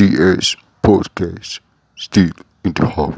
GS Podcast, still in the house.